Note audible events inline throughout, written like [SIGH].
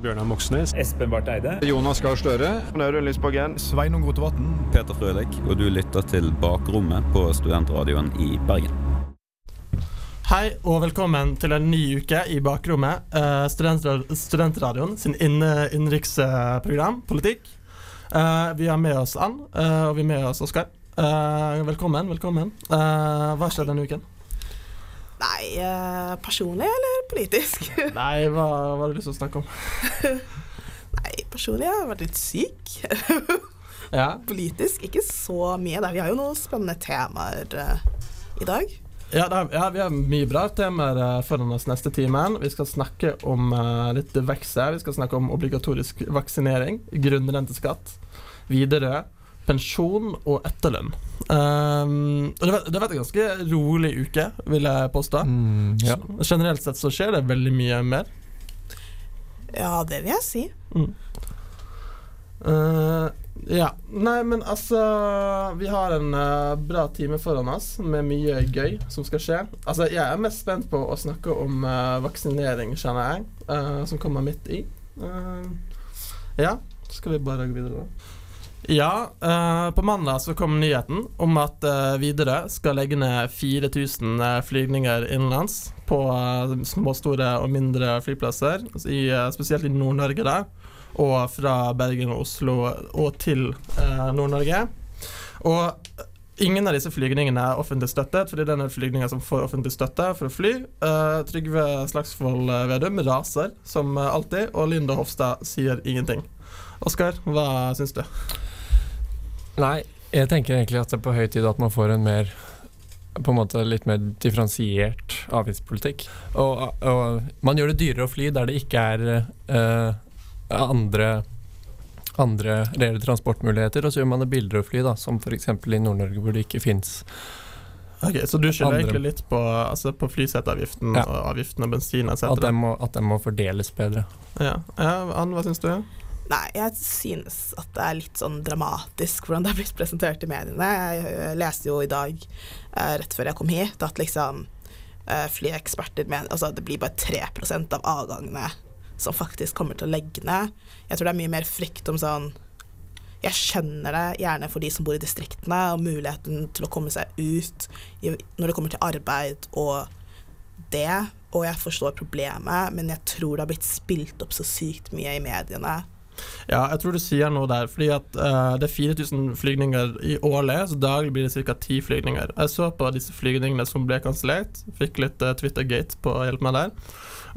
Bjørnar Moxnes. Espen Barth Eide. Jonas Gahr Støre. Audun Lysbakken. Sveinung Rotevatn. Peter Frølik, og du lytter til Bakrommet på Studentradioen i Bergen. Hei og velkommen til en ny uke i Bakrommet. Uh, studentradioen sin innenriksprogram, politikk. Uh, vi har med oss Ann, uh, og vi har med oss Oskar. velkommen, velkommen. hva skjer denne uken? Nei, personlig eller politisk? [LAUGHS] Nei, hva, har du lyst til å snakke om? [LAUGHS] Nei, personlig har jeg vært litt syk. [LAUGHS] ja. Politisk ikke så mye. Vi har jo noen spennende temaer i dag. Ja, er, ja, vi har mye bra temaer uh, foran oss neste timen. Vi skal snakke om uh, litt vekst Vi skal snakke om obligatorisk vaksinering, grunnrenteskatt, videre pensjon og etterlønn. Um, og det har vært en ganske rolig uke, vil jeg påstå. Mm, ja. Generelt sett så skjer det veldig mye mer. Ja, det vil jeg si. Mm. Uh, ja. Nei, men altså Vi har en uh, bra time foran oss med mye gøy som skal skje. Altså, jeg er mest spent på å snakke om uh, vaksinering, kjenner jeg, uh, som kommer midt i. ja, så skal vi bare gå videre, da? Ja, på mandag så kom nyheten om at Widerøe skal legge ned 4000 flygninger innenlands på små, store og mindre flyplasser, i, spesielt i Nord-Norge. da, og fra Bergen og Oslo og til eh, Nord-Norge. Og ingen av disse flygningene er offentlig støttet, fordi det er flygninger som får offentlig støtte for å fly. Uh, Trygve Slagsvold Vedum raser som alltid, og Linda Hofstad sier ingenting. Oskar, hva syns du? Nei, jeg tenker egentlig at det er på høy tid at man får en mer på en måte litt mer differensiert avgiftspolitikk. Og, og, man gjør det dyrere å fly der det ikke er uh, andre andre reelle transportmuligheter, og så gjør man det billigere å fly, da, som f.eks. i Nord-Norge hvor det ikke fins Ok, Så du skylder egentlig litt på, altså på flyseteavgiften ja. og avgiften og bensin etc.? At den må, må fordeles bedre. Ja, ja Ann, hva syns du? Nei, jeg synes at det er litt sånn dramatisk hvordan det er blitt presentert i mediene. Jeg leste jo i dag, eh, rett før jeg kom hit, at liksom eh, flyeksperter mener Altså det blir bare 3% av avgangene som faktisk kommer til å legge ned. Jeg tror det er mye mer frykt om sånn Jeg skjønner det gjerne for de som bor i distriktene, og muligheten til å komme seg ut når det kommer til arbeid og det. Og jeg forstår problemet, men jeg tror det har blitt spilt opp så sykt mye i mediene. Ja, jeg tror du sier noe der. Fordi at uh, det er 4000 flygninger i årlig, så daglig blir det ca. 10 flygninger. Jeg så på disse flygningene som ble kansellert. Fikk litt uh, Twitter-gate på å hjelpe meg der.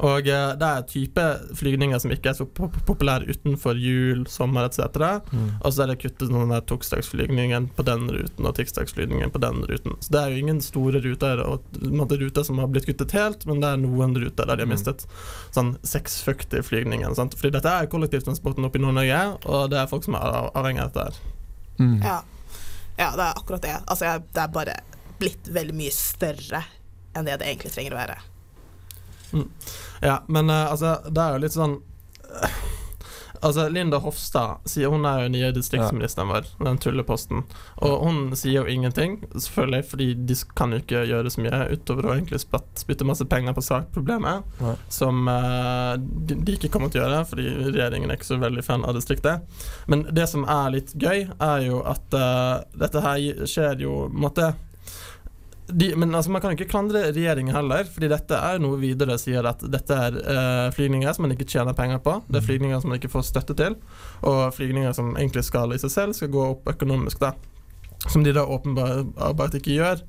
Og uh, det er type flygninger som ikke er så pop populære utenfor jul, sommer etc. Mm. Og så er det kuttet sånn torsdagsflygningen på den ruten og tirsdagsflygningen på den ruten. Så det er jo ingen store ruter, og ruter som har blitt kuttet helt, men det er noen ruter der de har mm. mistet sånn 640-flygningen. Fordi dette er kollektivtransporten oppe i Nord-Norge, og det er folk som er avhengig av dette her. Mm. Ja. ja. det er akkurat det. Altså, det er bare blitt veldig mye større enn det det egentlig trenger å være. Mm. Ja, men uh, altså, det er jo litt sånn uh, Altså, Linda Hofstad sier hun er jo nye distriktsministeren vår, den tulleposten. Og hun sier jo ingenting, selvfølgelig, fordi de kan jo ikke gjøre så mye utover å egentlig spytte masse penger på sakproblemet, ja. som uh, de, de, ikke kommer til å gjøre, fordi regjeringen er ikke så veldig fan av distriktet. Men det som er litt gøy, er jo at uh, dette her skjer jo måtte de, men altså, man kan ikke klandre regjeringen heller, fordi dette er noe videre sier at dette er uh, flygninger som man ikke tjener penger på. Det er mm. flygninger som man ikke får støtte til, og flygninger som egentlig skal i seg selv skal gå opp økonomisk. da Som de da åpenbart ikke gjør.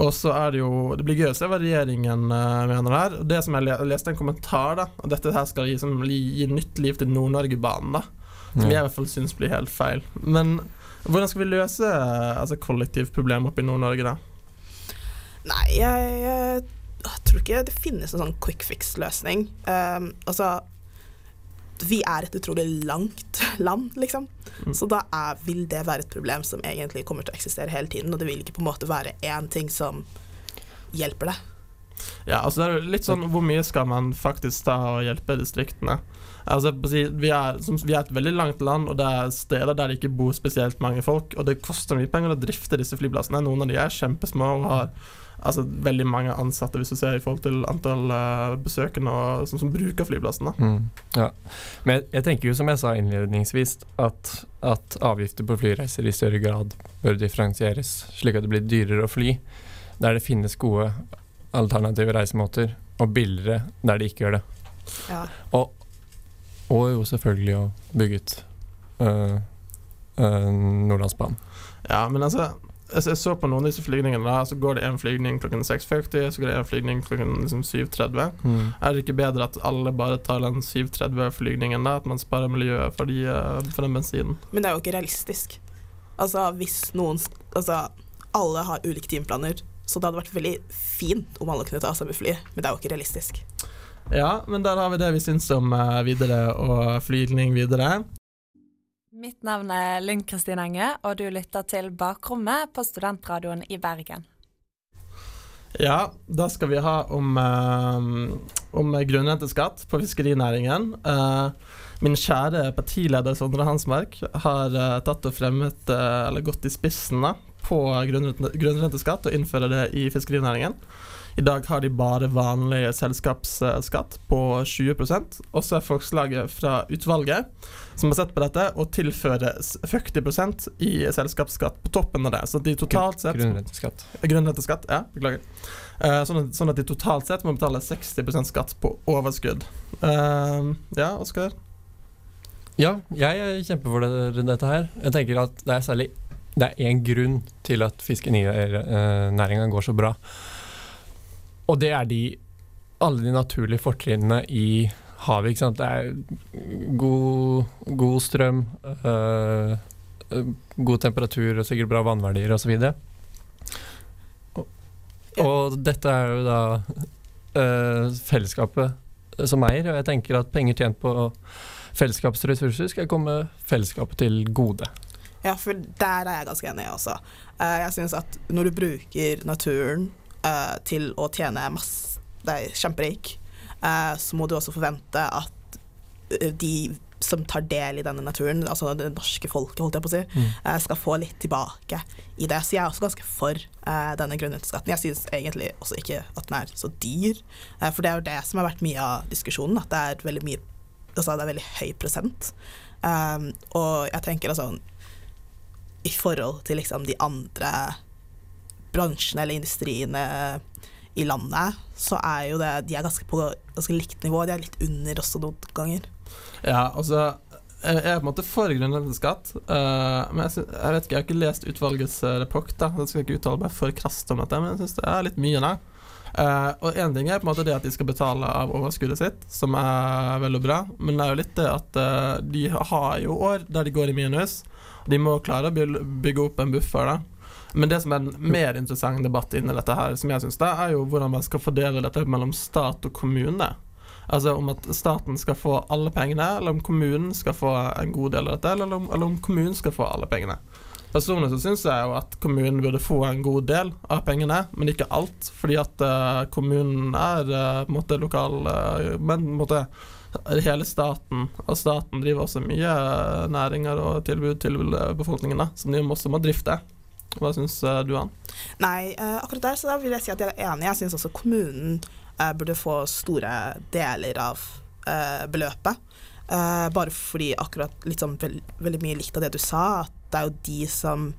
Og så er det jo Det blir gøy å se hva regjeringen uh, mener her. Det som jeg leste en kommentar, da at dette her skal gi, som, gi nytt liv til Nord-Norge-banen, da som jeg i hvert fall syns blir helt feil. Men hvordan skal vi løse uh, altså, kollektivproblemet oppe i Nord-Norge, da? Nei, jeg, jeg, jeg, tror ikke det finnes en sånn quick fix-løsning. Um, altså Vi er et utrolig langt [LAUGHS] land, liksom. Mm. Så da er, vil det være et problem som egentlig kommer til å eksistere hele tiden, og det vil ikke på en måte være én ting som hjelper det. Ja, altså det er litt sånn Hvor mye skal man faktisk ta og hjelpe distriktene? Altså, vi, er, som, vi er et veldig langt land, og det er steder der det ikke bor spesielt mange folk. Og det koster mye penger å drifte disse flyplassene. Noen av de er kjempesmå og har altså, veldig mange ansatte, hvis du ser i forhold til antall uh, besøkende og, som, som, bruker flyplassen. Mm, ja. Men jeg, jeg, tenker jo, som jeg sa innledningsvis, at, at avgifter på flyreiser i større grad bør differensieres, slik at det blir dyrere å fly der det finnes gode alternative reisemåter, og billigere der de ikke gjør det. Ja. Og, og, jo selvfølgelig å bygge ut øh, øh, Nordlandsbanen. Ja, men altså jeg så på noen av disse flygningene. Da, så går det en flygning klokken 6.40, så går det en flygning klokken liksom 7.30. Mm. Er det ikke bedre at alle bare tar den 7.30-flygningen, da? At man sparer miljøet for, de, øh, for, den bensinen? Men det er jo ikke realistisk. Altså, hvis noen Altså, alle har ulike timeplaner. Så det hadde vært veldig fint om alle kunne ta seg med fly, men det er jo ikke realistisk. Ja, men der har vi det vi syns om uh, videre og flygning videre. Mitt navn er Linn Kristin Enge, og du lytter til Bakrommet på Studentradioen i Bergen. Ja, da skal vi ha om, uh, om grunnrenteskatt på fiskerinæringen. Uh, min kjære partileder Sondre Hansmark har uh, tatt og fremmet, eller gått i spissen da, på grunnrenteskatt og innfører det i fiskerinæringen. I dag har de bare vanlig selskapsskatt på 20% Og så er forslaget fra utvalget som har sett på dette, å tilføre 40% i selskapsskatt på toppen av det. Så de totalt sett Grunnrenteskatt. Grunnrenteskatt, ja, beklager. Uh, sånn, at, sånn, at, de totalt sett må betale 60% skatt på overskudd. Uh, ja, Oskar? Ja, jeg kjemper for det, dette her. Jeg tenker at det er særlig det er én grunn til at fiskerinæringa går så bra. Og det er de, alle de naturlige fortrinnene i havet. Ikke sant? Det er god, god strøm, øh, god temperatur og sikkert bra vannverdier osv. Og, og dette er jo da øh, fellesskapet som eier, og jeg tenker at penger tjent på fellesskapsressurser skal komme fellesskapet til gode. Ja, for der er jeg ganske enig, også. Uh, jeg syns at når du bruker naturen uh, til å tjene masse deg kjemperik, uh, så må du også forvente at de som tar del i denne naturen, altså det norske folket, holdt jeg på å si, mm. skal få litt tilbake i det. Så jeg er også ganske for denne grunnrenteskatten. Jeg syns egentlig også ikke at den er så dyr, for det er jo det som har vært mye av diskusjonen, at det er veldig mye Altså det er veldig høy prosent. Um, og jeg tenker altså i forhold til liksom de andre bransjene eller industriene i landet, så er jo det De er ganske på ganske likt nivå. De er litt under også noen ganger. Ja, altså jeg er på en måte for grunnrenteskatt, uh, men jeg, synes, jeg, vet ikke, jeg har ikke lest utvalgets uh, rapport. da Jeg skal ikke uttale meg for krast om dette, men jeg syns det er litt mye da. Uh, og én ting er på en måte det at de skal betale av overskuddet sitt, som er veldig bra, men det er jo litt det at uh, de har jo år der de går i minus. De må klare å bygge opp en buffer. da men det som er en mer interessant debatt inni dette, her, som jeg synes det er jo hvordan man skal fordele dette mellom stat og kommune. Altså om at staten skal få alle pengene, eller om kommunen skal få en god del av dette, eller om, eller om kommunen skal få alle pengene. Personlig så syns jeg jo at kommunen burde få en god del av pengene, men ikke alt. Fordi at uh, kommunen er uh, på en måte lokal uh, Men på en måte hele staten, og staten driver også mye næringer og tilbud til befolkningen da, som de også må drifte. Hva syns eh, du, Ann? Nei, uh, akkurat der så vil jeg si at jeg er enig. Jeg syns også kommunen uh, burde få store deler av uh, beløpet. bare fordi akkurat litt sånn veld, veldig mye likt av det du sa, at det er jo de som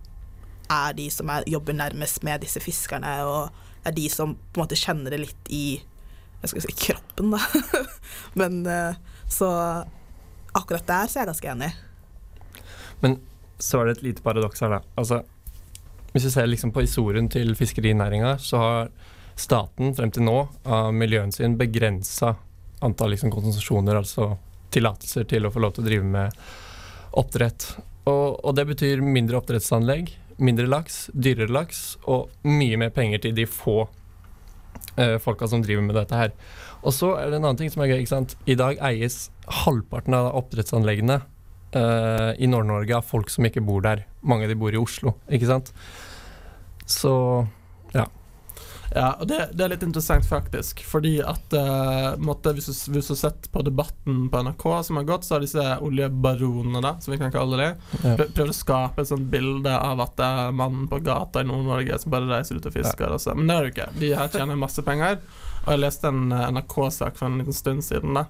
er de som er, jobber nærmest med disse fiskerne, og det er de som på en måte kjenner det litt i jeg skal si kroppen, da. [LAUGHS] Men eh, så akkurat der så er jeg ganske enig. Men så er det et lite paradoks her, da. Altså, hvis vi ser liksom på historien til fiskerinæringa, så har staten frem til nå av miljøhensyn begrensa antall liksom, konsesjoner, altså tillatelser til å få lov til å drive med oppdrett. Og, og, det betyr mindre oppdrettsanlegg, mindre laks, dyrere laks og mye mer penger til de få uh, folka som driver med dette her. Og så er det en annen ting som er gøy. ikke sant? I dag eies halvparten av oppdrettsanleggene uh, i Nord-Norge av folk som ikke bor der. Mange av de bor i Oslo, ikke sant. Så ja. Ja, og det, det er litt interessant, faktisk. Fordi at uh, måtte, hvis, du, hvis du har sett på debatten på NRK som har gått, så har disse oljebaronene, da, som vi kan kalle det, Ja. prøvd å skape et sånt bilde av at det er mannen på gata i Nord-Norge som bare reiser ut og fisker. og så- Men det er det ikke. De her tjener masse penger. Og jeg leste en eh, NRK-sak for en liten stund siden, da.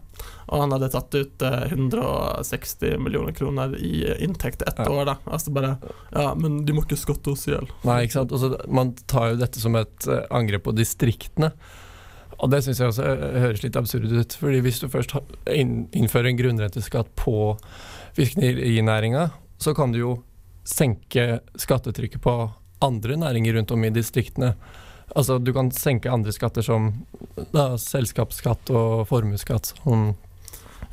Og han hadde tatt ut eh, 160 millioner kroner i eh, inntekt ett Ja. år, da. Altså bare Ja, men de må ikke skatte oss i hjel. Nei, ikke sant. Også, man tar jo dette som et eh, angrep på distriktene. Og det syns jeg også eh, høres litt absurd ut. Fordi hvis du først innfører en grunnrenteskatt på fiskerinæringa, så kan du jo senke skattetrykket på andre næringer rundt om i distriktene. Altså du kan senke andre skatter som da, selskapsskatt og formuesskatt, som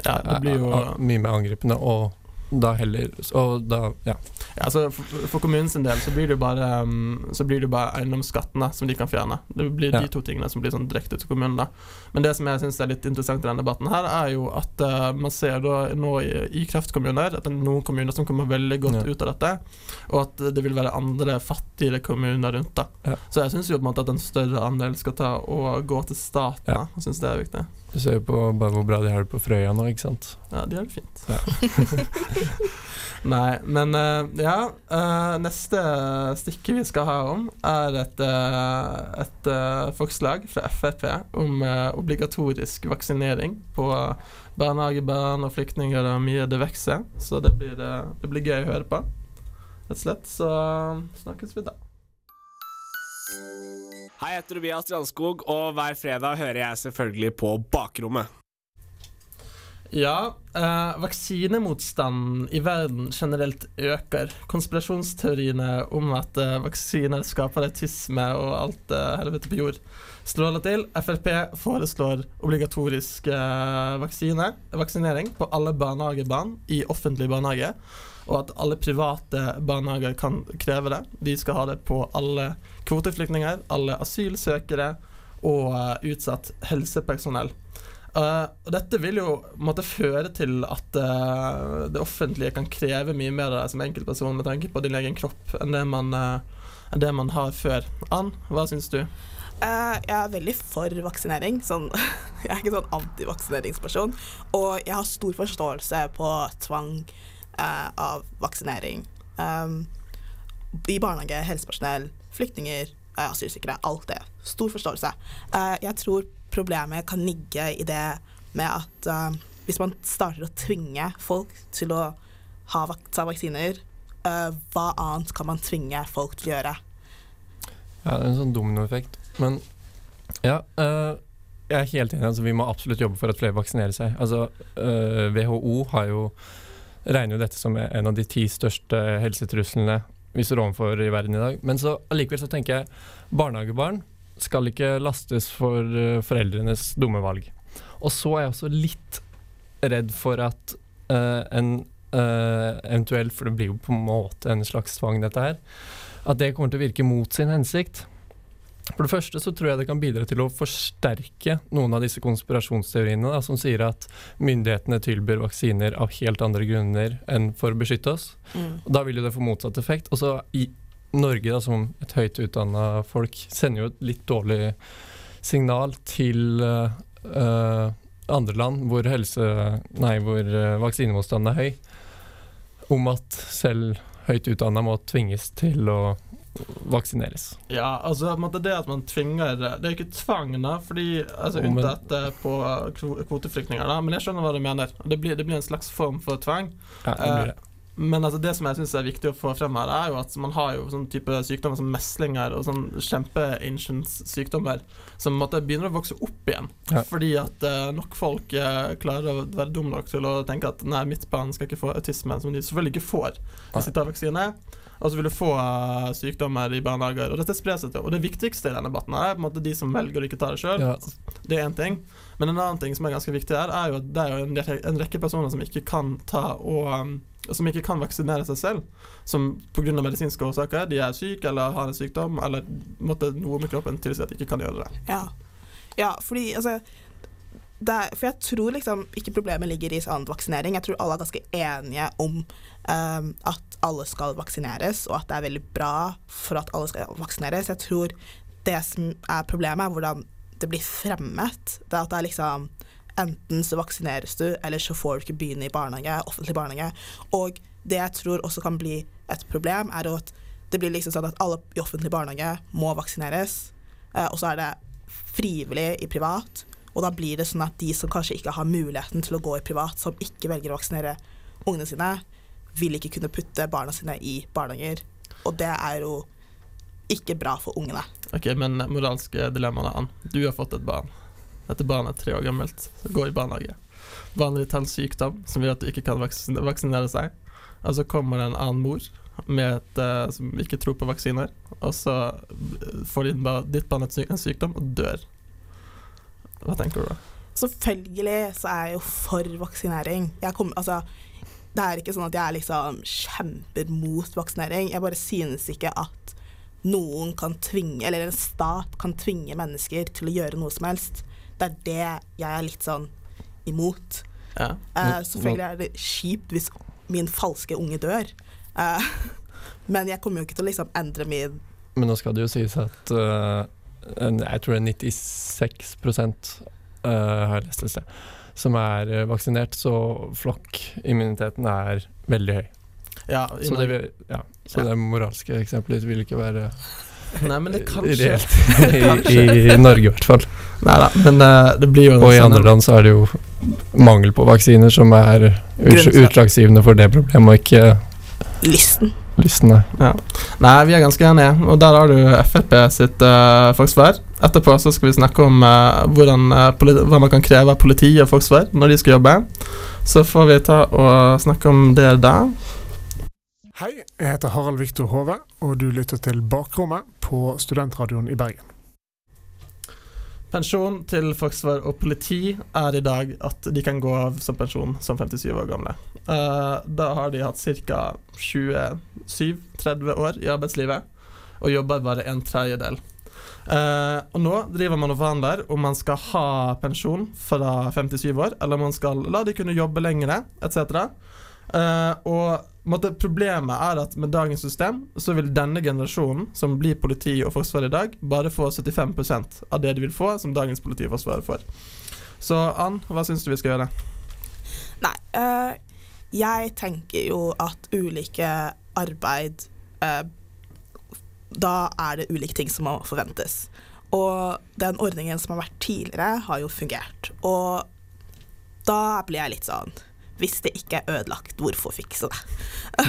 Ja, det blir jo er mye mer angripende, og da heller Og da, ja. Ja, altså for, for kommunens del så blir det bare um, Så blir det bare eiendomsskattene som de kan fjerne. Det blir Ja. de to tingene som blir sånn direkte til kommunen. da Men det som jeg syns er litt interessant i denne debatten, her er jo at uh, man ser da nå i, i kraftkommuner at det er noen kommuner som kommer veldig godt Ja. ut av dette, og at det vil være andre fattigere kommuner rundt. da. Så jeg syns jo på en måte at en større andel skal ta og gå til staten. Ja. Jeg syns det er viktig. Du ser jo på bare hvor bra de har det på Frøya nå, ikke sant. Ja, de har det fint. Ja. [LAUGHS] Nei, men eh, ja. eh, neste stikke vi skal ha om, er et, eh, et forslag fra Frp om obligatorisk vaksinering på barnehagebarn og flyktninger og mye det vokser. Så det blir, det blir gøy å høre på, rett og slett. Så snakkes vi da. Hei, jeg heter Tobias Strandskog, og hver fredag hører jeg selvfølgelig på Bakrommet. Ja, eh, vaksinemotstanden i verden generelt øker. Konspirasjonsteoriene om at eh, vaksiner skaper autisme og alt eh, helvete på jord, stråler til. Frp foreslår obligatorisk eh, vaksine, vaksinering på alle barnehagebarn i offentlig barnehage. Og at alle private barnehager kan kreve det. De skal ha det på alle kvoteflyktninger, alle asylsøkere og uh, utsatt helsepersonell. Uh, og dette vil jo måtte føre til at uh, det offentlige kan kreve mye mer av deg som enkeltperson med tanke på din egen kropp enn det man, enn det man har før. Ann, hva syns du? Jeg er veldig for vaksinering. Sånn, [LAUGHS] jeg er ikke sånn antivaksineringsperson. Og jeg har stor forståelse på tvang eh, av vaksinering. Um, I barnehage, helsepersonell, flyktninger, eh, asylsøkere. Alt det. Stor forståelse. Eh, jeg tror problemet kan ligge i det med at eh, hvis man starter å tvinge folk til å ha vak ta vaksiner, eh, hva annet kan man tvinge folk til å gjøre? Ja, det er en sånn dominoeffekt. Men ja, eh, jeg er helt enig. Altså, vi må absolutt jobbe for at flere vaksinerer seg. Altså, øh, WHO har jo regner jo dette som en av de ti største helsetruslene vi står overfor i verden i dag. Men så allikevel så tenker jeg barnehagebarn skal ikke lastes for eh, foreldrenes dumme valg. Og så er jeg også litt redd for at uh, en uh, eventuelt, for det blir jo på en måte en slags tvang dette her, at det kommer til å virke mot sin hensikt. For det første så tror jeg det kan bidra til å forsterke noen av disse konspirasjonsteoriene da, som sier at myndighetene tilbyr vaksiner av helt andre grunner enn for å beskytte oss. Og da vil jo det få motsatt effekt. Og så i Norge, da, som et høyt utdanna folk, sender jo et litt dårlig signal til eh, andre land hvor, helse, nei, hvor eh, vaksinemotstanden er høy, om at selv høyt utdanna må tvinges til å vaksineres. Ja, altså det at man tvinger Det er jo ikke tvang, da, fordi altså, oh, unntatt eh, på kvoteflyktninger, da, men jeg skjønner hva du mener. Det blir, det blir en slags form for tvang. Ja, det blir det. Men altså, det som jeg synes er viktig å få frem her, er jo at man har jo sånn type sykdommer som meslinger og sånn kjempe-ancient sykdommer som måtte begynner å vokse opp igjen. Ja. Fordi at uh, nok folk uh, klarer å være dum nok til å tenke at nei, mitt barn skal ikke få autisme, som de selvfølgelig ikke får hvis de tar vaksine. Og så vil du få eh, sykdommer i barnehager, og dette sprer seg til. Og det viktigste i denne debatten her er på en måte de som velger å ikke ta det sjøl. Ja. Det er én ting. Men en annen ting som er ganske viktig her, er jo at det er jo en, rekke- en rekke personer som ikke kan ta og um, som ikke kan vaksinere seg selv, som pga. medisinske årsaker. De er syke eller har en sykdom, eller måtte noe med kroppen tilsi at de ikke kan gjøre det. Ja, ja fordi altså det er, For jeg tror liksom ikke problemet ligger i sånn vaksinering. Jeg tror alle er ganske enige om um, at alle skal vaksineres, og at det er veldig bra for at alle skal vaksineres. Jeg tror det som er problemet, er hvordan det blir fremmet. Det at det er liksom Enten så vaksineres du, eller så får du ikke begynne i barnehage, offentlig barnehage. Og det jeg tror også kan bli et problem, er at det blir liksom sånn at alle i offentlig barnehage må vaksineres, eh, og så er det frivillig i privat. Og da blir det sånn at de som kanskje ikke har muligheten til å gå i privat, som ikke velger å vaksinere ungene sine, vil ikke kunne putte barna sine i barnehager. Og det er jo ikke bra for ungene. Ok, men moralske dilemmaene Ann. Du har fått et barn. Dette barnet er tre år gammelt, går i barnehage. Barnet ditt har en sykdom som gjør at du ikke kan vaksinere seg. Og så kommer det en annen mor med et, eh, som ikke tror på vaksiner, og så får ditt barn en sykdom og dør. Hva tenker du da? Selvfølgelig så er jeg jo for vaksinering. Jeg kom, altså, det er ikke sånn at jeg liksom kjemper mot vaksinering. Jeg bare synes ikke at noen kan tvinge, eller en stat kan tvinge mennesker til å gjøre noe som helst. Det er det jeg er litt sånn imot. Ja. Uh, selvfølgelig er det kjipt hvis min falske unge dør. uh, [LAUGHS] men jeg kommer jo ikke til å liksom endre min Men nå skal det jo sies at uh, jeg tror det er 96 uh, har jeg lest et sted, som er øh, vaksinert, så flokkimmuniteten er veldig høy. ja Så, det, vil, ja, så Ja. det moralske eksempelet vil ikke være Nei, men det kan skje. [LAUGHS] i, i Norge, i hvert fall. Neida, men uh, det blir jo Og i sånn- andre land så er det jo mangel på vaksiner som er ut, utslagsgivende for det problemet, og ikke lysten. Lysten. nei. Nei, vi er ganske enige, og der har du Frp sitt uh, forsvar. Etterpå så skal vi snakke om uh, hvordan, uh, hva man kan kreve av politi og forsvar når de skal jobbe. Så får vi ta og snakke om det da. Hei, jeg heter Harald Viktor Hove, og du lytter til Bakrommet på Studentradioen i Bergen. Pensjon til forsvar og politi er i dag at de kan gå av som pensjon som 57 år gamle. Eh, da har de hatt ca. 27-30 år i arbeidslivet og jobber bare en tredjedel. Eh, og nå driver man og forhandler om man skal ha pensjon fra 57 år, eller om man skal la de kunne jobbe lengre, etc. Eh, og måtte, problemet er at med dagens system så vil denne generasjonen, som blir politi og forsvar i dag, bare få 75% av det de vil få som dagens politi og forsvar får. Så Ann, hva syns du vi skal gjøre? Nei, uh, jeg tenker jo at ulike arbeid uh, Da er det ulike ting som må forventes. Og den ordningen som har vært tidligere, har jo fungert. Og da blir jeg litt sånn Hvis det ikke er ødelagt, hvorfor fikse det?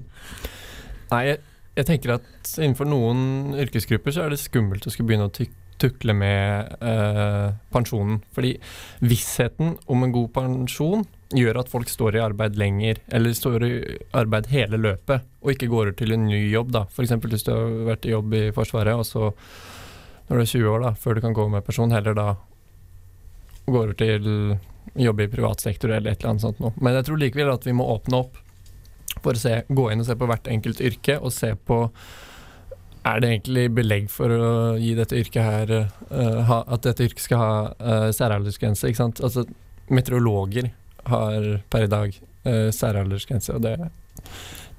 [LAUGHS] Nei, jeg, jeg tenker at innenfor noen yrkesgrupper så er det skummelt å skulle begynne å tykke tukle med eh, pensjonen. Fordi vissheten om en god pensjon gjør at folk står i arbeid lenger, eller står i arbeid hele løpet, og ikke går ut til en ny jobb. da. F.eks. hvis du har vært i jobb i Forsvaret, og så når du er 20 år, da, før du kan gå med pensjon, heller da går ut til jobbe i privat sektor eller et eller annet sånt noe. Men jeg tror likevel at vi må åpne opp for å se, gå inn og se på hvert enkelt yrke, og se på er det egentlig belegg for å gi dette yrket her uh, ha, At dette yrket skal ha uh, særaldersgrense, ikke sant. Altså meteorologer har per i dag uh, særaldersgrense, og det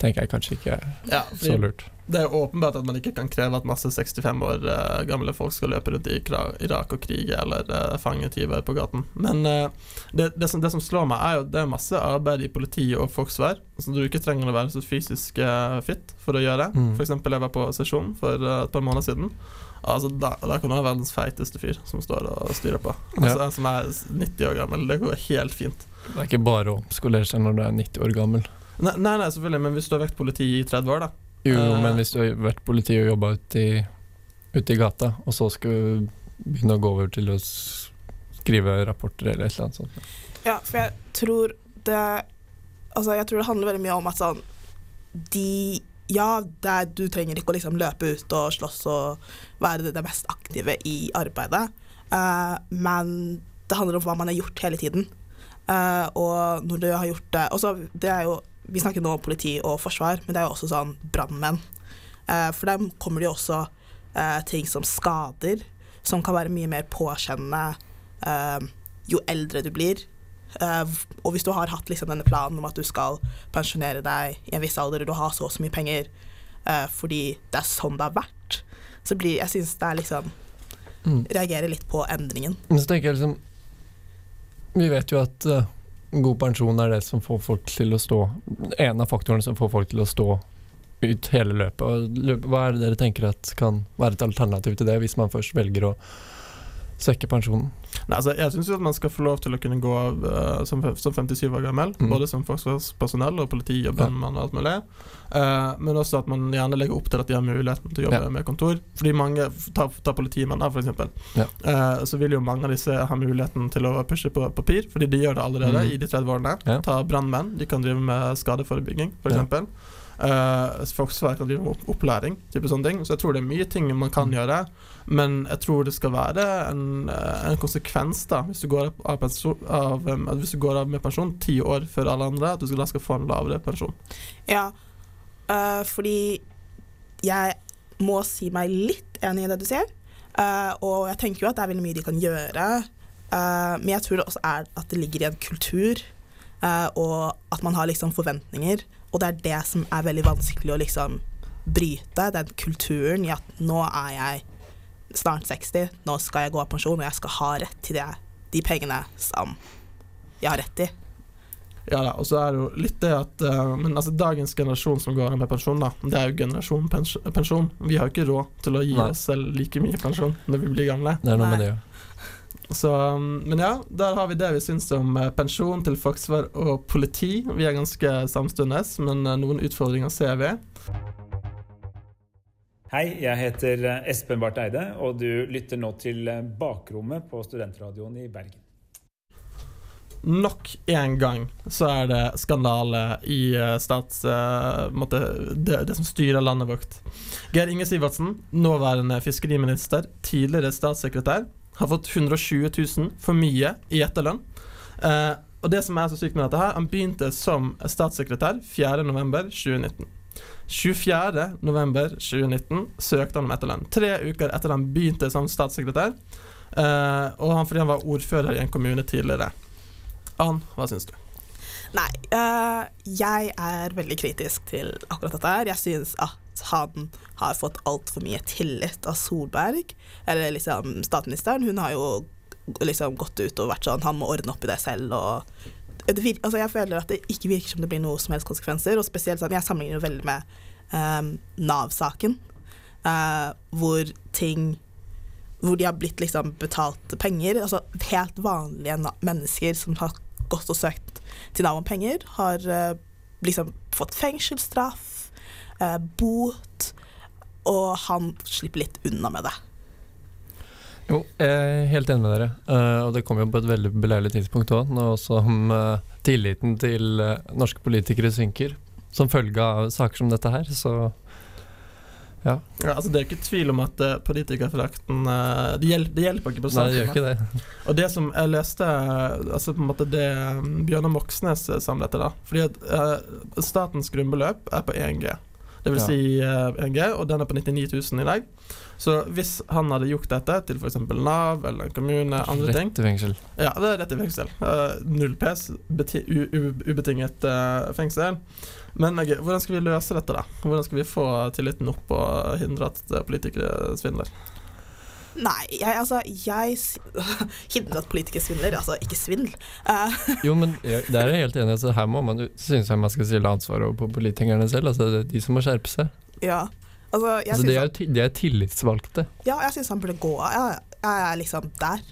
tenker jeg kanskje ikke Ja, så lurt. Det er åpenbart at man ikke kan kreve at masse 65 år uh, gamle folk skal løpe rundt i Irak og krige eller uh, fange tyver på gaten. Men uh, det, det, som, det som slår meg, er jo det er masse arbeid i politi og forsvar som du ikke trenger å være så fysisk fit for å gjøre. Mm. Eksempel jeg var på sesjon for et par måneder siden. Altså, da, da kan du ha verdens feiteste fyr som står og styrer på. Altså, Som er 90 år gammel. Det går helt fint. Det er ikke bare å skolere seg når du er 90 år gammel. Nei, nei, nei, selvfølgelig, men hvis du har vært politi i 30 år, da. Jo, uh, men hvis du har vært politi og jobba ute i, ute i gata, og så skal du begynne å gå over til å skrive rapporter eller et eller annet sånt. Ja, for jeg tror det Altså, jeg tror det handler veldig mye om at sånn De Ja, det er, du trenger ikke å liksom løpe ut og slåss og være det, det mest aktive i arbeidet, uh, men det handler om hva man har gjort hele tiden. Uh, og når du har gjort det også, det er jo, Vi snakker nå om politi og forsvar, men det er jo også sånn brannmenn. Eh, for dem kommer det jo også eh, ting som skader, som kan være mye mer påkjennende eh, jo eldre du blir. Eh, og hvis du har hatt liksom denne planen om at du skal pensjonere deg i en viss alder, og du har så og så mye penger eh, fordi det er sånn det har vært, Så blir, jeg syns det er liksom Mm. Reagerer litt på endringen. Men så tenker jeg liksom Vi vet jo at god pensjon er det som får folk til å stå En av faktorene som får folk til å stå ut hele løpet. Hva er det dere tenker at kan være et alternativ til det, hvis man først velger å svekke pensjonen? Nei, altså, jeg syns man skal få lov til å kunne gå av uh, som, som 57 år gammel, Mm. både som forsvarspersonell og politi og brannmann og alt mulig. uh, men også at man gjerne legger opp til at de har muligheten til å jobbe Ja. med kontor. Fordi mange, ta, tar politimenn for eksempel, Ja. uh, så vil jo mange av disse ha muligheten til å pushe på papir, fordi de gjør det allerede Mm. i de 30 årene. Ja. Ta brannmenn, de kan drive med skadeforebygging, f.eks. Ja. Uh, Forsvaret kan drive med opplæring, type sånne ting. Så jeg tror det er mye ting man kan Mm. gjøre, men jeg tror det skal være en, eh, en konsekvens da hvis du, går av pensjon, av, um, hvis du går av med pensjon ti år før alle andre, at du skal, da skal få en lavere pensjon. Ja, uh, fordi jeg må si meg litt enig i det du sier. Uh, og jeg tenker jo at det er veldig mye de kan gjøre. Uh, men jeg tror det også er at det ligger i en kultur, uh, og at man har liksom forventninger. Og det er det som er veldig vanskelig å liksom bryte, den kulturen i at nå er jeg snart 60, nå skal jeg gå av pensjon, og jeg skal ha rett til det, de pengene som jeg har rett til. Ja da, og så er det jo litt det at uh, Men altså dagens generasjon som går av med pensjon, da, det er jo generasjon pensjon. Vi har jo ikke råd til å gi Nei. oss selv like mye pensjon når vi blir gamle. Det er noe med det, ja. Så, um, men ja, der har vi det vi syns om eh, pensjon til forsvar og politi. Vi er ganske samstundes, men eh, noen utfordringer ser vi. Hei, jeg heter eh, Espen Barth Eide, og du lytter nå til Bakrommet på Studentradioen i Bergen. Nok en gang så er det skandale i stats... måtte, det, det som styrer landet vårt. Geir Inge Sivertsen, nåværende fiskeriminister, tidligere statssekretær, har fått 120 000 for mye i etterlønn. Eh, og det som er så sykt med dette her, han begynte som statssekretær 4.11.2019. 24.11.2019 søkte han om etterlønn. Tre uker etter han begynte som statssekretær. Eh, og han fordi han var ordfører i en kommune tidligere. Ann, hva syns du? Nei, øh, jeg er veldig kritisk til akkurat dette her. Jeg synes at han har fått altfor mye tillit av Solberg, eller liksom statsministeren. Hun har jo liksom gått ut og vært sånn han må ordne opp i det selv og det altså jeg føler at det ikke virker som det blir noe som helst konsekvenser, og spesielt sånn Jeg sammenligner jo veldig med um, Nav-saken, uh, hvor ting hvor de har blitt liksom betalt penger. Altså helt vanlige mennesker som har gått og søkt til Nav om penger, har eh, liksom fått fengselsstraff, eh, bot, og han slipper litt unna med det. Jo, jeg er helt enig med dere. Uh, og det kom jo på et veldig beleilig tidspunkt òg, nå som uh, tilliten til uh, norske politikere synker. Som følge av saker som dette her, så Ja, altså Det er ikke tvil om at uh, politikerforakten uh, det, hjel det hjelper ikke på Nei, det gjør ikke det. Og det som jeg leste Altså på en måte det Bjørnar Moxnes samlet etter, da. Fordi at statens grunnbeløp er på 1G. Det vil si uh, 1G, og den er på 99 000 i dag. Så hvis han hadde gjort dette til f.eks. Nav eller en kommune, andre ting Rett i fengsel. Ja, det er rett i fengsel. Uh, null PS, ubetinget uh, fengsel. Men okay, hvordan skal vi løse dette, da? Hvordan skal vi få tilliten opp og hindre at eh, politikere svindler? Nei, jeg, altså Jeg [LAUGHS] politikere svindler. Altså, ikke svindel. Uh. [LAUGHS] Jo, men jeg, det er jeg helt enig. Altså, her må man, synes jeg man skal stille ansvaret over på politikerne selv. Altså, det er de som må skjerpe seg. ja. Altså, jeg Altså, de, er, ti- de er tillitsvalgte. Ja, jeg syns han burde gå av. Jeg, jeg er liksom der.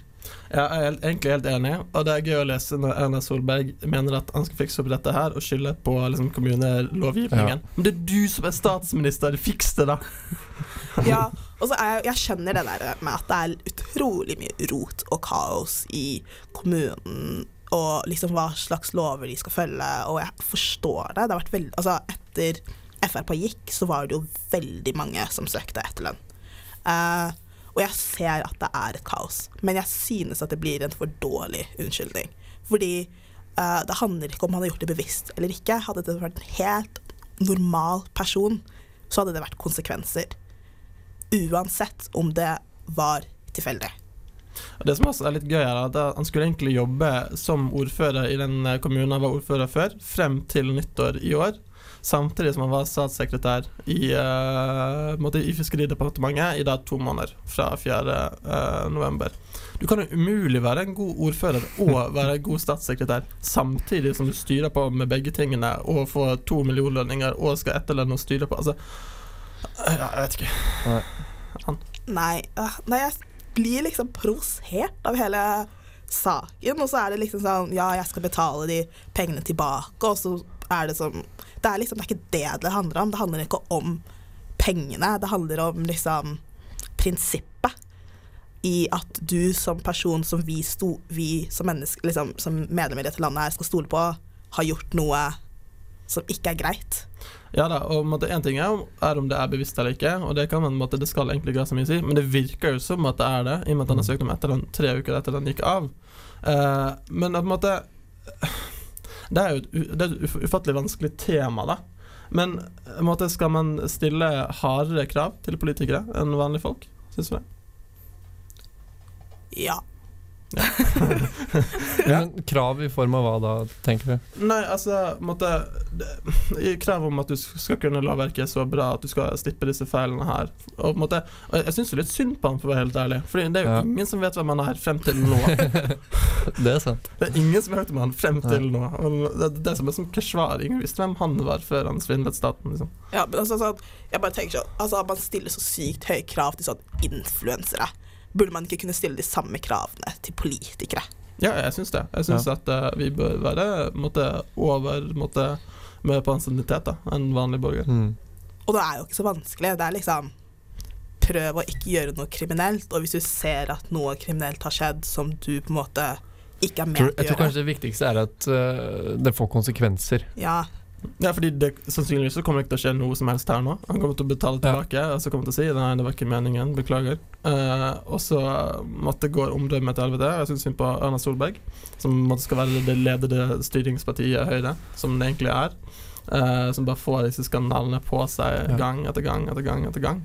Jeg er helt, egentlig helt enig, og det er gøy å lese når Erna Solberg mener at han skal fikse opp dette her, og skylde på liksom, kommunelovgivningen. Men det er du som er statsminister, fiks det, da! [LAUGHS] Ja, og så er jeg, jeg skjønner det der med at det er utrolig mye rot og kaos i kommunen, og liksom hva slags lover de skal følge, og jeg forstår det. Det har vært veldig Altså, etter Frp gikk, så var det jo veldig mange som søkte etterlønn. Eh, og jeg ser at det er et kaos, men jeg synes at det blir en for dårlig unnskyldning. Fordi uh, det handler ikke om han har gjort det bevisst eller ikke. Hadde det vært en helt normal person, så hadde det vært konsekvenser. Uansett om det var tilfeldig. Det som også er litt gøy, er at han skulle egentlig jobbe som ordfører i den kommunen han var ordfører før, frem til nyttår i år. Samtidig som han var statssekretær i, uh, i Fiskeridepartementet i da to måneder, fra 4. Uh, november. Du kan jo umulig være en god ordfører og [LAUGHS] være en god statssekretær samtidig som du styrer på med begge tingene og får to millionlønninger og skal etterlønne og styre på. Altså, ja, jeg vet ikke. Nei, øh, nei, jeg blir liksom provosert av hele saken, og så er det liksom sånn Ja, jeg skal betale de pengene tilbake, og så er det sånn Det er liksom det er ikke det det handler om. Det handler ikke om pengene. Det handler om liksom prinsippet i at du som person som vi, sto, vi som, menneske, liksom, som medlemmer i dette landet her skal stole på, har gjort noe som ikke er greit. Ja da, og én ting er om, det er bevisst eller ikke, og det kan man, måtte, det skal egentlig ikke ha så mye å si, men det virker jo som at det er det, i og med at han har søkt om etterlønn tre uker etter den gikk av. Uh, men på en måte Det er jo et, er et ufattelig vanskelig tema, da. Men en måte, skal man stille hardere krav til politikere enn vanlige folk, syns du det? Ja. Ja. [LAUGHS] Men krav i form av hva da, tenker du? Nei, altså måtte, det, Krav om at du skal kunne lovverket så bra at du skal slippe disse feilene her. Og, måtte, og Jeg syns litt synd på han, for å være helt ærlig. For det er jo ja. ingen som vet hvem han er frem til nå. [LAUGHS] det er sant. Det er ingen som har hørt om han frem til ja. nå. Og det, det er som som Keshvar. Ingen visste hvem han var før han svindlet staten. Liksom. Ja, men altså, sånn, jeg bare tenker sånn altså, Man stiller så sykt høye krav til sånn influensere burde man ikke kunne stille de samme kravene til politikere? Ja, jeg syns det. Jeg syns ja. at uh, vi bør være måtte, over måtte, mer på ansiennitet enn vanlig borger. Mm. Og det er jo ikke så vanskelig. Det er liksom Prøv å ikke gjøre noe kriminelt, og hvis du ser at noe kriminelt har skjedd som du på en måte ikke er med å gjøre Jeg tror kanskje det viktigste er at uh, det får konsekvenser. Ja, ja, fordi det, Sannsynligvis så kommer det ikke til å skje noe som helst her nå. Han kommer til å betale tilbake, ja. og så kommer han til å si nei, det var ikke meningen, beklager. Uh, og så måtte gå omdømmet til helvete. Jeg syns synd på Erna Solberg, som måtte skal være det ledede styringspartiet Høyre, som det egentlig er. Uh, som bare får disse skandalene på seg ja. gang etter gang etter gang etter gang.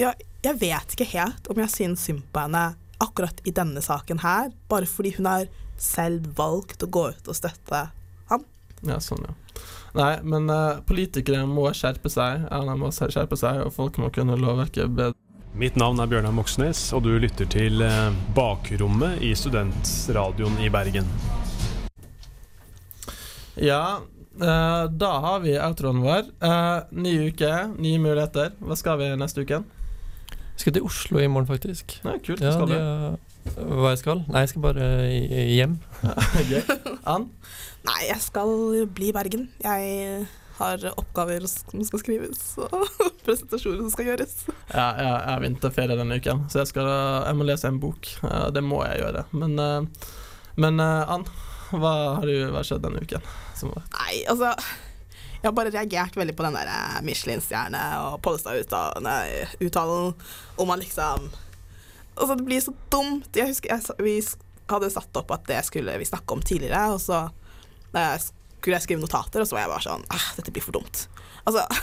Ja, jeg vet ikke helt om jeg syns synd på henne akkurat i denne saken her, bare fordi hun har selv valgt å gå ut og støtte han. Ja, sånn, ja. Nei, men uh, politikere må skjerpe seg. Erna må skjerpe seg, og folk må kunne lovverket bedre. Mitt navn er Bjørnar Moxnes, og du lytter til uh, Bakrommet i Studentradioen i Bergen. Ja, uh, da har vi outroen vår. ny uke, nye muligheter. Hva skal vi neste uke? Jeg skal til Oslo i morgen, faktisk. Nei, kult, ja, skal du? Hva jeg skal? Nei, jeg skal bare hjem. [LAUGHS] Ann? Nei, jeg skal bli i Bergen. Jeg har oppgaver som skal skrives, [LAUGHS] og presentasjoner som skal gjøres. Ja, jeg har vinterferie denne uken, så jeg, skal, jeg, må lese en bok. Det må jeg gjøre. Men, eh, men eh, Ann, hva har du hva skjedd denne uken? Nei, altså jeg har bare reagert veldig på den der eh, Michelin-stjerne og Pollestad-uttalen om at liksom Altså, det blir så dumt. Jeg husker jeg, vi hadde satt opp at det skulle vi snakke om tidligere, og så skulle jeg skrive notater, og så var jeg bare sånn ah, Dette blir for dumt. Altså [LAUGHS]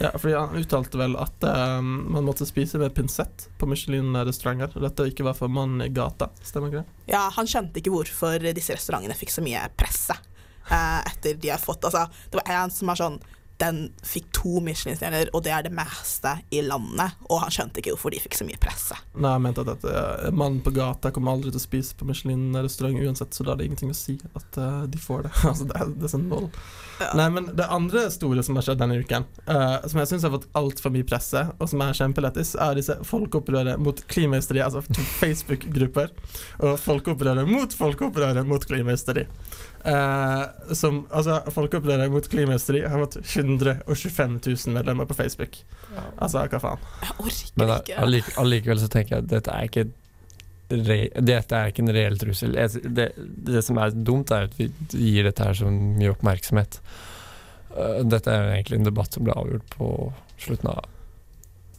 Ja, fordi Han uttalte vel at um, man måtte spise med pinsett på Michelin-restauranter. Dette ikke var for mannen i gata, stemmer ikke det? Ja, han skjønte ikke hvorfor disse restaurantene fikk så mye presse uh, etter de har fått Altså, det var en som var sånn den fikk to Michelin-stjerner, og det er det meste i landet. Og han skjønte ikke hvorfor de fikk så mye presse. Nei, jeg mente at uh, mannen på gata kommer aldri til å spise på Michelin-restaurant uansett, så da er det ingenting å si at uh, de får det. [LAUGHS] altså, det er, det er sånn vold. Ja. Nei, men det andre store som har skjedd denne uken, uh, som jeg syns har fått altfor mye presse, og som er kjempelettis, er disse folkeopprøret [LAUGHS] mot klimahysteri, altså Facebook-grupper, og folkeopprøret mot folkeopprøret mot klimahysteri. Uh, som altså, Folkeopprøret mot klimahysteri har fått 125 000 medlemmer på Facebook. Altså, hva faen? Jeg orker Men ikke. allikevel så tenker jeg at dette er ikke re, dette er ikke en reell trussel. Det, det, som er dumt, er at vi gir dette her så mye oppmerksomhet. Uh, dette er egentlig en debatt som ble avgjort på slutten av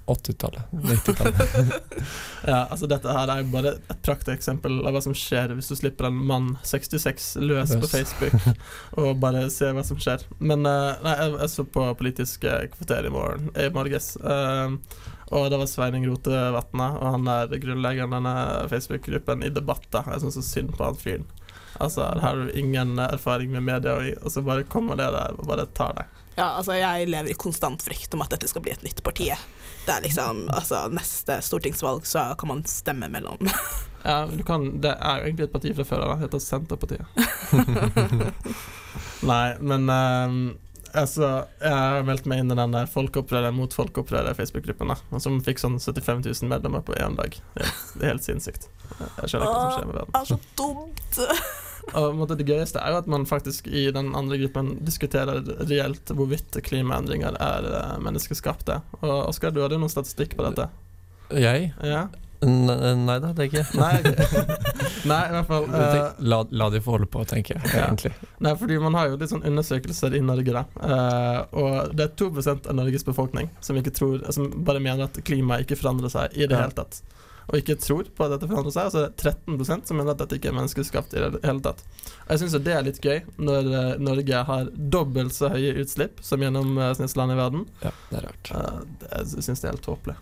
80-tallet. 90-tallet. [LAUGHS] ja, altså dette her er bare et prakteksempel av hva som skjer hvis du slipper en mann 66 løs yes. på Facebook [LAUGHS] og bare ser hva som skjer. Men uh, nei, jeg, jeg, så på Politiske kvarter i morgen i morges, uh, og det var Sveining Rotevatna, og han er grunnleggeren denne Facebook-gruppen i debatter. Jeg syns så synd på han fyren. Altså, her har du ingen erfaring med media, og så bare kommer det der og bare tar deg. Ja, altså jeg lever i konstant frykt om at dette skal bli et nytt parti. Det er liksom, altså Neste stortingsvalg så kan man stemme mellom [LAUGHS] Ja, du kan, Det er jo egentlig et parti fra før av, det heter Senterpartiet. [LAUGHS] Nei, men um, altså, jeg har meldt meg inn i den der Folkeopprøret mot folkeopprøret Facebook-gruppen, som fikk sånn 75 000 medlemmer på én dag. Det er helt sinnssykt. Jeg skjønner ikke hva som skjer med verden. Det er så dumt! Og Det gøyeste er jo at man faktisk i den andre gruppen diskuterer reelt hvorvidt klimaendringer er eh, menneskeskapte. Og Oskar, du hadde jo noen statistikk på dette? Jeg? Ja? Nei da, det er ikke Nei, [LAUGHS] nei i hvert fall eh, la, la de få holde på, tenker jeg, Ja. egentlig. Nei, fordi man har jo litt sånn undersøkelser i Norge, da. uh, og det er 2 av Norges befolkning som tror Som bare mener at klimaet ikke forandrer seg i det Ja. hele tatt. Og ikke tror på at dette forandrer seg. Og så er det 13% som mener at dette ikke er menneskeskapt i det hele tatt. Og jeg syns det er litt gøy når eh, Norge har dobbelt så høye utslipp som gjennomsnittsland i verden. Ja, det er rart. Uh, det- jeg syns det er helt tåpelig.